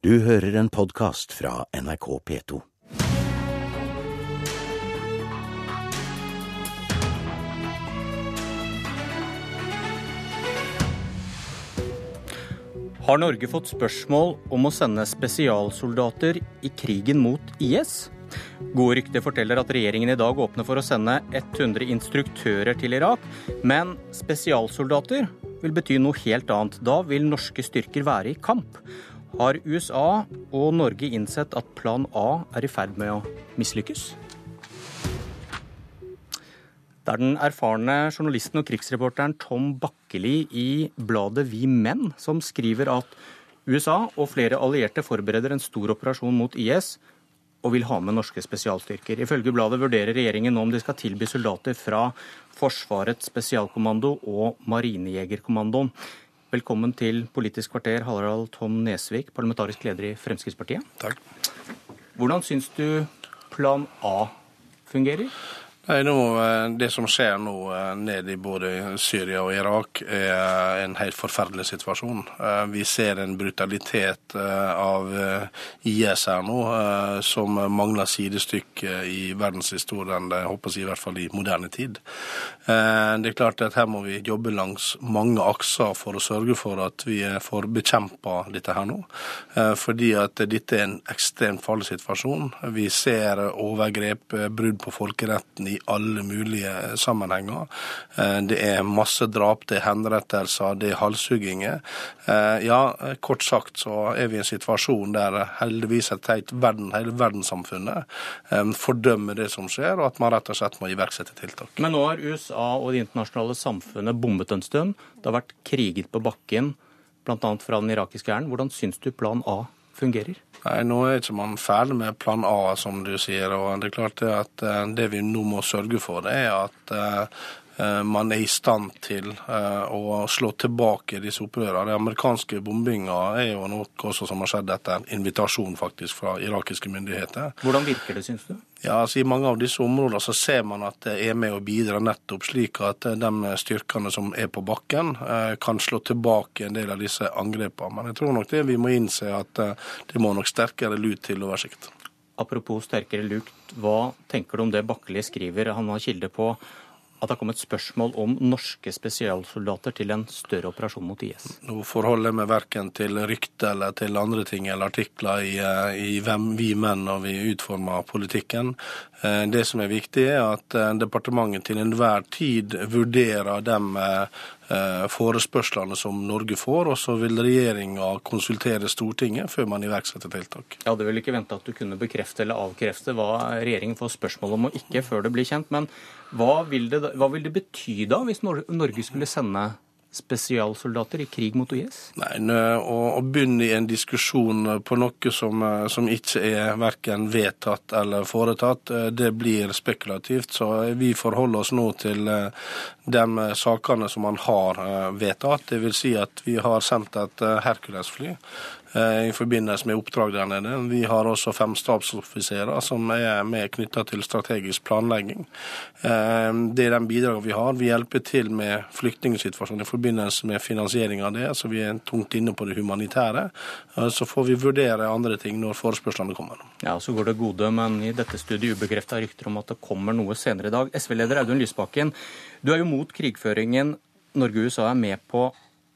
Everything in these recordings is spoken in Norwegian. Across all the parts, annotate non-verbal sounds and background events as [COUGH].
Du hører en podkast fra NRK P2. Har Norge fått spørsmål om å sende spesialsoldater i krigen mot IS? Gode rykter forteller at regjeringen i dag åpner for å sende 100 instruktører til Irak, men spesialsoldater vil bety noe helt annet. Da vil norske styrker være i kamp. Har USA og Norge innsett at plan A er i ferd med å mislykkes? Det er den erfarne journalisten og krigsreporteren Tom Bakkeli i bladet Vi Menn som skriver at USA og flere allierte forbereder en stor operasjon mot IS og vil ha med norske spesialstyrker. Ifølge bladet vurderer regjeringen om de skal tilby soldater fra Forsvarets spesialkommando og Marinejegerkommandoen. Velkommen til Politisk kvarter, Harald Tom Nesvik, parlamentarisk leder i Fremskrittspartiet. Takk. Hvordan syns du plan A fungerer? Nei, nå, eh, Det som skjer nå eh, nede i både Syria og Irak, er en helt forferdelig situasjon. Eh, vi ser en brutalitet av IS her nå som mangler sidestykke i verdenshistorien, jeg håper jeg i hvert fall i moderne tid. Det er klart at Her må vi jobbe langs mange akser for å sørge for at vi får bekjempa dette her nå. Fordi at dette er en ekstremt farlig situasjon. Vi ser overgrep, brudd på folkeretten i alle mulige sammenhenger. Eh, det er masse drap, det er henrettelser, det er halshugginger. Eh, ja, kort sagt så er vi i en situasjon der heldigvis et helt verden, hele verdenssamfunnet eh, fordømmer det som skjer, og at man rett og slett må iverksette tiltak. Men nå har USA og det internasjonale samfunnet bombet en stund. Det har vært kriget på bakken, bl.a. fra den irakiske hæren. Hvordan syns du plan A fungerer? Nei, Nå er ikke man ferdig med plan A, som du sier. og Det er klart det at eh, det vi nå må sørge for, det er at eh, man er i stand til eh, å slå tilbake disse opprørene. Den amerikanske bombinga er jo noe som har skjedd etter invitasjon faktisk fra irakiske myndigheter. Hvordan virker det, syns du? Ja, altså I mange av disse områdene så ser man at det er med å bidra nettopp slik at eh, de styrkene som er på bakken, kan slå tilbake en del av disse angrepene. Men jeg tror nok det vi må innse at det må nok sterkere lut til oversikt. Apropos sterkere lukt, hva tenker du om det Bakkeli skriver? Han har kilde på at det har kommet spørsmål om norske spesialsoldater til en større operasjon mot IS? Nå forholder jeg meg verken til rykte eller til andre ting eller artikler i, eh, i hvem vi menn når vi utformer politikken. Eh, det som er viktig, er at eh, departementet til enhver tid vurderer de forespørslene som Norge får, og så vil regjeringa konsultere Stortinget før man iverksetter tiltak. Jeg hadde vel ikke venta at du kunne bekrefte eller avkrefte hva regjeringen får spørsmål om og ikke før det blir kjent. men hva vil, det, hva vil det bety da, hvis Norge skulle sende spesialsoldater i krig mot IS? Nei, å, å, begynne i en diskusjon på noe som, som ikke er verken vedtatt eller foretatt, eh, det blir spekulativt. Så vi forholder oss nå til eh, de sakene som man har eh, vedtatt. Det vil si at vi har sendt et Hercules-fly Eh, i forbindelse med oppdrag der nede. Vi har også fem stabsoffiserer som er med knytta til strategisk planlegging. Eh, det er den bidragene vi har. Vi hjelper til med flyktningsituasjonen i forbindelse med finansiering av det, så vi er tungt inne på det humanitære. Eh, så får vi vurdere andre ting når forespørslene kommer. Ja, Så går det gode, men i dette studiet ubekrefta rykter om at det kommer noe senere i dag. SV-leder Audun Lysbakken, du er jo mot krigføringen Norge og USA er med på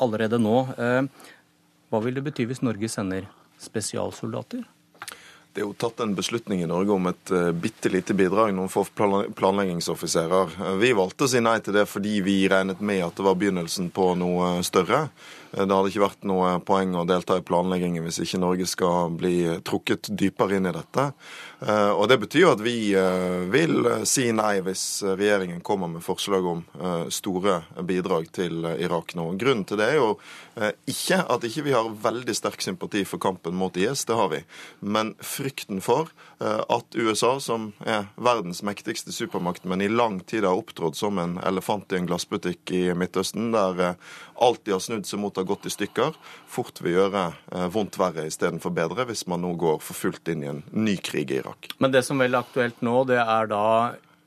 allerede nå. Hva vil det bety hvis Norge sender spesialsoldater? Det er jo tatt en beslutning i Norge om et uh, bitte lite bidrag, noen få planleggingsoffiserer. Vi valgte å si nei til det fordi vi regnet med at det var begynnelsen på noe større. Uh, det hadde ikke vært noe poeng å delta i planleggingen hvis ikke Norge skal bli trukket dypere inn i dette. Eh, og Det betyr jo at vi eh, vil eh, si nei hvis regjeringen kommer med forslag om store bidrag til Irak nå. Grunnen til det er jo ikke at ikke vi har veldig sterk sympati for kampen mot IS, det har vi, men frykten for at USA, som er verdens mektigste supermakt, men i lang tid har opptrådt som en elefant i en glassbutikk i Midtøsten, der alt de har snudd seg mot har gått i stykker, fort vil gjøre vondt verre istedenfor bedre hvis man nå går for fullt inn i en ny krig i Irak. Men det som vel er aktuelt nå, det er da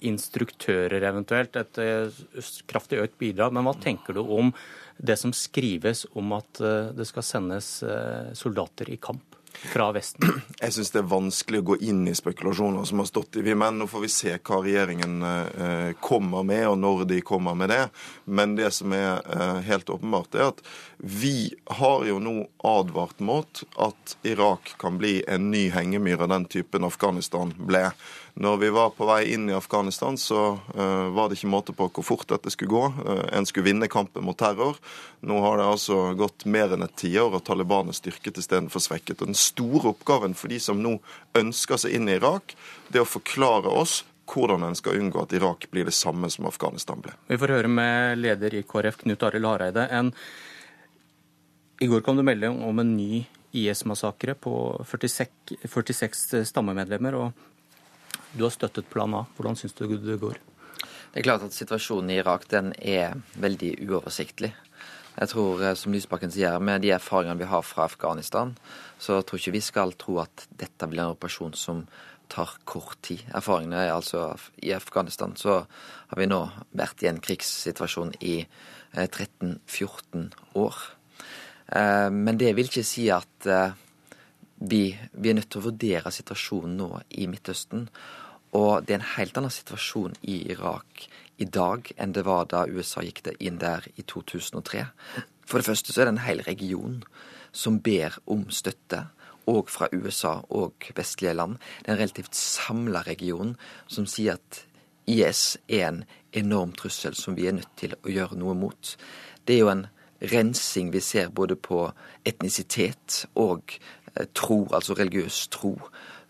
instruktører eventuelt. Et eh, kraftig økt bidrag. Men hva tenker du om det som skrives om at eh, det skal sendes eh, soldater i kamp? Fra Vesten? [CLEARS THROAT] Jeg syns det er vanskelig å gå inn i spekulasjoner som har stått i vi menn. Nå får vi se hva regjeringen eh, kommer med, og når de kommer med det. Men det som er eh, helt åpenbart, er at vi har jo nå advart mot at Irak kan bli en ny hengemyr av den typen Afghanistan ble. Når vi var på vei inn i Afghanistan, så uh, var det ikke måte på hvor fort dette skulle gå. Uh, en skulle vinne kampen mot terror. Nå har det altså gått mer enn et tiår, og Taliban er styrket istedenfor svekket. Og Den store oppgaven for de som nå ønsker seg inn i Irak, det er å forklare oss hvordan en skal unngå at Irak blir det samme som Afghanistan ble. Vi får høre med leder i KrF, Knut Arild Hareide. En... I går kom det melding om en ny IS-massakre på 46, 46 stammemedlemmer. og du har støttet plan A. Hvordan syns du det går? Det er klart at Situasjonen i Irak den er veldig uoversiktlig. Jeg tror, eh, som Lysbakken sier, med de erfaringene vi har fra Afghanistan, så tror ikke vi skal tro at dette blir en operasjon som tar kort tid. Erfaringene er altså I Afghanistan så har vi nå vært i en krigssituasjon i 13-14 eh, år. Eh, men det vil ikke si at vi, vi er nødt til å vurdere situasjonen nå i Midtøsten. Og det er en helt annen situasjon i Irak i dag enn det var da USA gikk inn der i 2003. For det første så er det en hel region som ber om støtte, òg fra USA og vestlige land. Det er en relativt samla region som sier at IS er en enorm trussel som vi er nødt til å gjøre noe mot. Det er jo en rensing vi ser både på etnisitet og eh, tro, altså religiøs tro,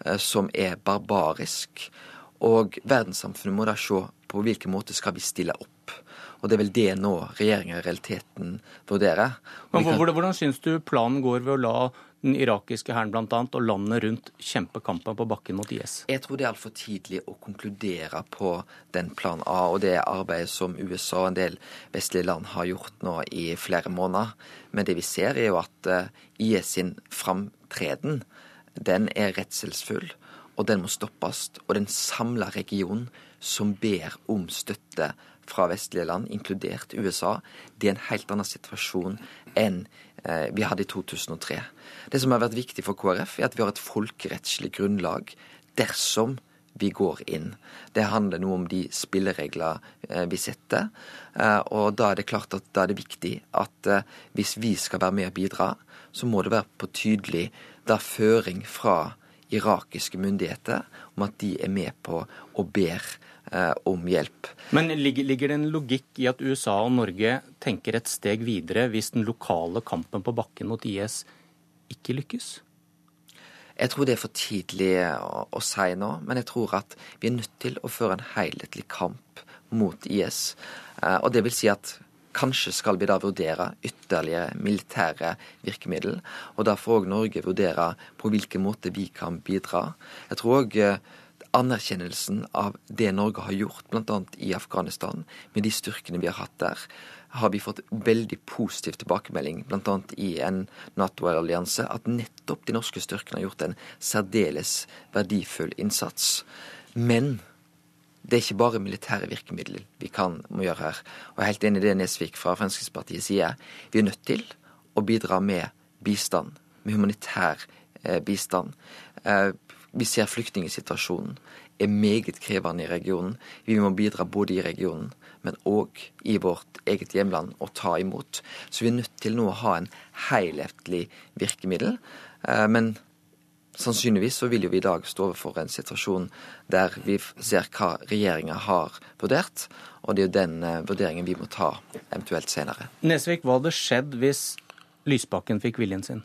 eh, som er barbarisk. Og verdenssamfunnet må da se på hvilken måte skal vi stille opp. Og det er vel det nå regjeringa i realiteten vurderer. Men hvordan, hvordan syns du planen går ved å la den irakiske hæren bl.a. og landet rundt kjempe kampen på bakken mot IS? Jeg tror det er altfor tidlig å konkludere på den plan A og det arbeidet som USA og en del vestlige land har gjort nå i flere måneder. Men det vi ser er jo at eh, IS sin framtreden, den er redselsfull og den må stoppes. Og den samla regionen som ber om støtte fra vestlige land, inkludert USA, det er en helt annen situasjon enn eh, vi hadde i 2003. Det som har vært viktig for KrF, er at vi har et folkerettslig grunnlag dersom vi går inn. Det handler noe om de spilleregler eh, vi setter. Eh, og da er det klart at da er det viktig at hvis vi skal være med og bidra, så må det være på tydelig da føring fra irakiske myndigheter om at de er med på og ber eh, om hjelp. Men ligger, ligger, det en logikk i at USA og Norge tenker et steg videre hvis den lokale kampen på bakken mot IS ikke lykkes? Jeg tror det er for tidlig å, å si nå, men jeg tror at vi er nødt til å føre en helhetlig kamp mot IS. Eh, og det vil si at Kanskje skal vi da vurdere ytterligere militære virkemiddel. Og da får òg Norge vurdere på hvilken måte vi kan bidra. Jeg tror òg eh, anerkjennelsen av det Norge har gjort, bl.a. i Afghanistan, med de styrkene vi har hatt der, har vi fått veldig positiv tilbakemelding, bl.a. i en Nato-allianse, at nettopp de norske styrkene har gjort en særdeles verdifull innsats. Men det er ikke bare militære virkemidler vi kan må gjøre her. Og jeg er helt enig i det Nesvik fra Fremskrittspartiet sier. Vi er nødt til å bidra med bistand, med humanitær eh, bistand. Eh, vi ser flyktningsituasjonen er meget krevende i regionen. Vi må bidra både i regionen, men òg i vårt eget hjemland og ta imot. Så vi er nødt til nå å ha en helhetlig virkemiddel. Eh, men Sannsynligvis så vil jo vi i dag stå overfor en situasjon der vi ser hva regjeringa har vurdert, og det er jo den eh, vurderingen vi må ta eventuelt senere. Nesvik, hva hadde skjedd hvis Lysbakken fikk viljen sin?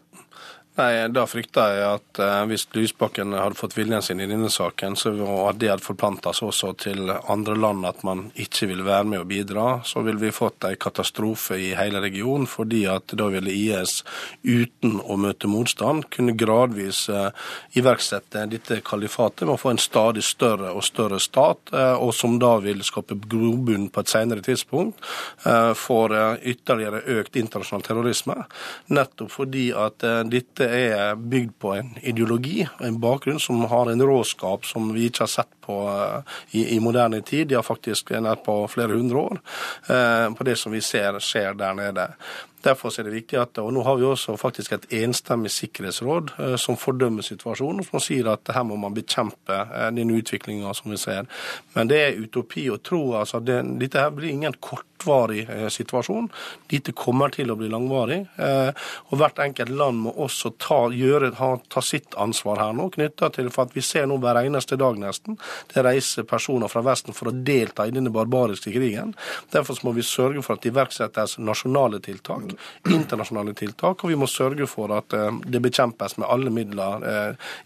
Nei, Da frykter jeg at eh, hvis Lysbakken hadde fått viljen sin i denne saken, så at det hadde forplanta seg også til andre land at man ikke ville være med og bidra, så ville vi fått en katastrofe i hele regionen. Fordi at da ville IS uten å møte motstand kunne gradvis eh, iverksette dette kalifatet med å få en stadig større og større stat, eh, og som da vil skape grobunn på et senere tidspunkt eh, for eh, ytterligere økt internasjonal terrorisme. Nettopp fordi at eh, dette er bygd på en ideologi, en bakgrunn som har en råskap som vi ikke har sett på på, i, i, moderne tid. De har faktisk vært på flere hundre år på det som vi ser skjer der nede. Derfor er det viktig at, og Nå har vi også faktisk et enstemmig sikkerhetsråd eh, som fordømmer situasjonen, som sier at her må man bekjempe denne den utviklinga som vi ser. Men det er utopi å tro. altså det, Dette her blir ingen kortvarig eh, situasjon. Dette kommer til å bli langvarig. Eh, og Hvert enkelt land må også ta, gjøre, ta sitt ansvar her nå, knytta til for at vi ser nå hver eneste dag nesten det reiser personer fra Vesten for å delta i denne barbariske krigen. Derfor må vi sørge for at det iverksettes nasjonale tiltak, internasjonale tiltak, og vi må sørge for at eh, det bekjempes med alle midler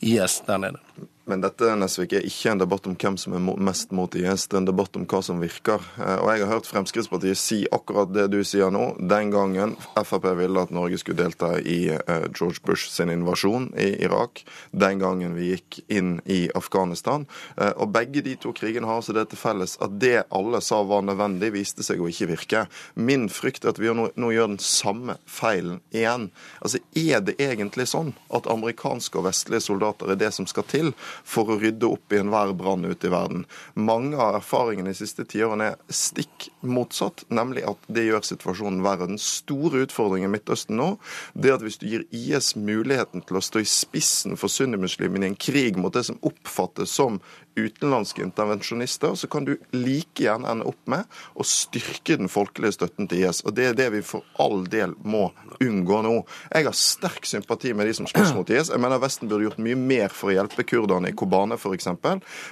IS der nede. Men dette Nesvik, er ikke en debatt om hvem som er mest mot IS, det er en debatt om hva som virker. Eh, og jeg har hørt Fremskrittspartiet si akkurat det du sier nå. Den gangen Frp ville at Norge skulle delta i eh, George Bush sin invasjon i Irak. Den gangen vi gikk inn i Afghanistan. Eh, og begge de to krigene har altså det til felles at det alle sa var nødvendig, viste seg å ikke virke. Min frykt er at vi nå, nå gjør den samme feilen igjen. Altså, Er det egentlig sånn at amerikanske og vestlige soldater er det som skal til? For å rydde opp i enhver brann ute i verden. Mange av erfaringene de siste tiårene er stikk motsatt, nemlig at det gjør situasjonen verre. Den store utfordringen i Midtøsten nå det er at hvis du gir IS muligheten til å stå i spissen for sunnimuslimene i en krig mot det som oppfattes som utenlandske intervensjonister, så kan du like gjerne ende opp med å styrke den folkelige støtten til IS. Og Det er det vi for all del må unngå nå. Jeg har sterk sympati med de som slåss mot IS. Jeg mener Vesten burde gjort mye mer for å hjelpe kurderne i Kobane f.eks.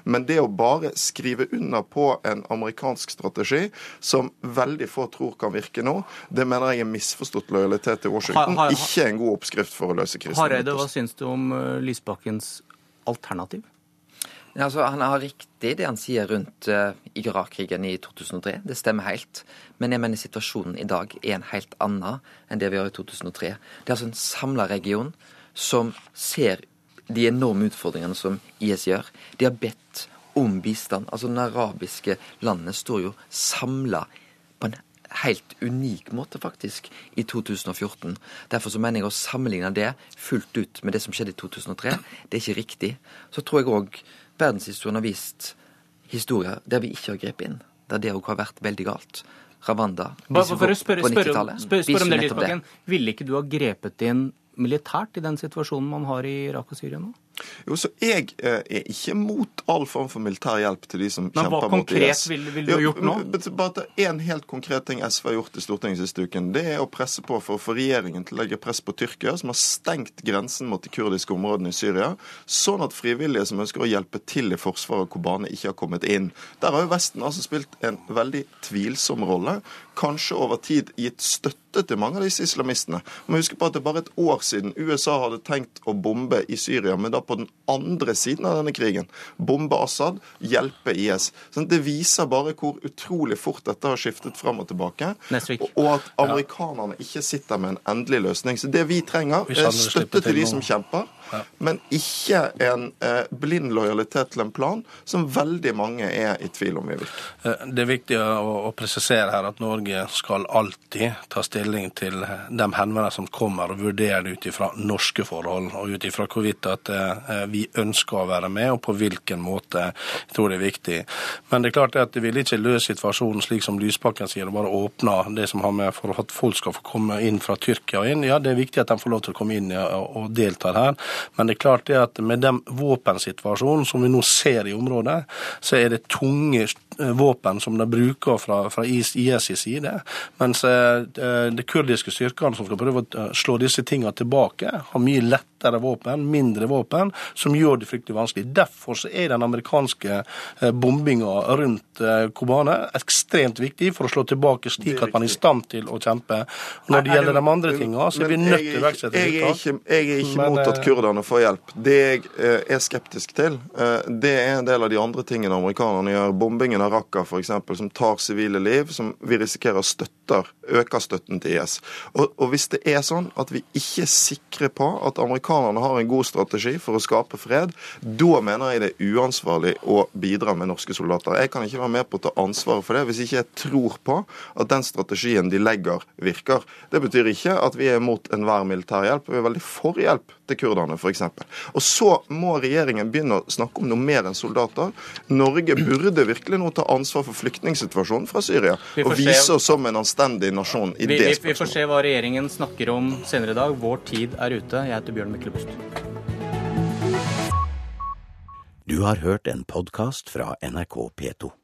Men det å bare skrive under på en amerikansk strategi som veldig få tror kan virke nå, det mener jeg er misforstått lojalitet til Washington. Ikke en god oppskrift for å løse krisen. Hareide, hva syns du om eh, Lysbakkens alternativ? Altså, han har riktig det han sier rundt uh, Irak-krigen i 2003. Det stemmer helt. Men jeg mener situasjonen i dag er en helt annen enn det vi har i 2003. Det er altså en samla region som ser de enorme utfordringene som IS gjør. De har bedt om bistand. Altså, de arabiske landene står jo samla på en helt unik måte, faktisk, i 2014. Derfor så mener jeg å sammenligne det fullt ut med det som skjedde i 2003, det er ikke riktig. Så tror jeg òg verdenshistorien har vist historier der vi ikke har grepet inn. Der det òg har vært veldig galt. Bare for å spørre, spørre, spørre, spørre om det, Lysbakken. Ville ikke du ha grepet inn militært i den situasjonen man har i Irak og Syria nå? Jo, så Jeg eh, er ikke mot all form for militær hjelp til de som Men kjemper mot IS. Hva konkret ville vil du ha gjort nå? Bare En helt konkret ting SV har gjort i Stortinget siste uken, det er å presse på for å få regjeringen til å legge press på Tyrkia, som har stengt grensen mot de kurdiske områdene i Syria, sånn at frivillige som ønsker å hjelpe til i forsvaret av Kobane, ikke har kommet inn. Der har jo Vesten altså spilt en veldig tvilsom rolle, kanskje over tid gitt støtte til mange av disse islamistene. Man må huske på at det er bare et år siden USA hadde tenkt å bombe i Syria, men da på den andre siden av denne krigen. Bombe Assad, hjelpe IS. Sånn, det viser bare hvor utrolig fort dette har skiftet fram og tilbake. Og at amerikanerne ikke sitter med en endelig løsning. Så det vi trenger, er støtte til de som kjemper men ikke en eh, blind lojalitet til en plan som veldig mange er i tvil om vi virker. Eh, det er viktig å, presisere her at Norge skal alltid ta stilling til de henvendelsene som kommer, og vurdere det ut ifra norske forhold, og ut ifra hvorvidt at eh, vi ønsker å være med, og på hvilken måte. Jeg tror det er viktig. Men det er klart at det vil ikke løse situasjonen slik som Lysbakken sier, og bare åpne det som har med for at folk skal få komme inn fra Tyrkia inn. Ja, det er viktig at de får lov til å komme inn og delta her. Men det er klart det at med den våpensituasjonen som vi nå ser i området, så er det tunge Eh, våpen som de bruker fra, fra IS, side. Mens eh, de kurdiske styrkene som skal prøve å eh, slå disse tingene tilbake, har mye lettere våpen, mindre våpen, som gjør det fryktelig vanskelig. Derfor så er den amerikanske bombinga rundt Kobane ekstremt viktig for å slå tilbake, slik at man er i stand til å kjempe. Når det gjelder de andre tingene, så er vi nødt til å iverksette tiltak. Jeg er ikke mot at kurderne få hjelp. Det jeg er skeptisk til, det er en del av de andre tingene amerikanerne gjør. Bombingen av Raqqa f.eks., som tar sivile liv, som vi risikerer støtter, øker støtten til IS. Og, og hvis det er sånn at vi ikke er sikre på at amerikanerne har en god strategi for å skape fred, da mener jeg det er uansvarlig å bidra med norske soldater. Jeg kan ikke være med på å ta ansvaret for det hvis ikke jeg tror på at den strategien de legger, virker. Det betyr ikke at vi er mot enhver militær hjelp. Vi er veldig for hjelp til kurderne, f.eks. Og så må regjeringen begynne å snakke om noe mer enn soldater. Norge burde virkelig nå ta ansvar for flyktningsituasjonen fra Syria og vise oss som en anstendig nasjon i vi, det vi, spørsmålet. vi får se hva regjeringen snakker om senere i dag. Vår tid er ute. Jeg heter Bjørn Myklebust. Du har hørt en podkast fra NRK P2.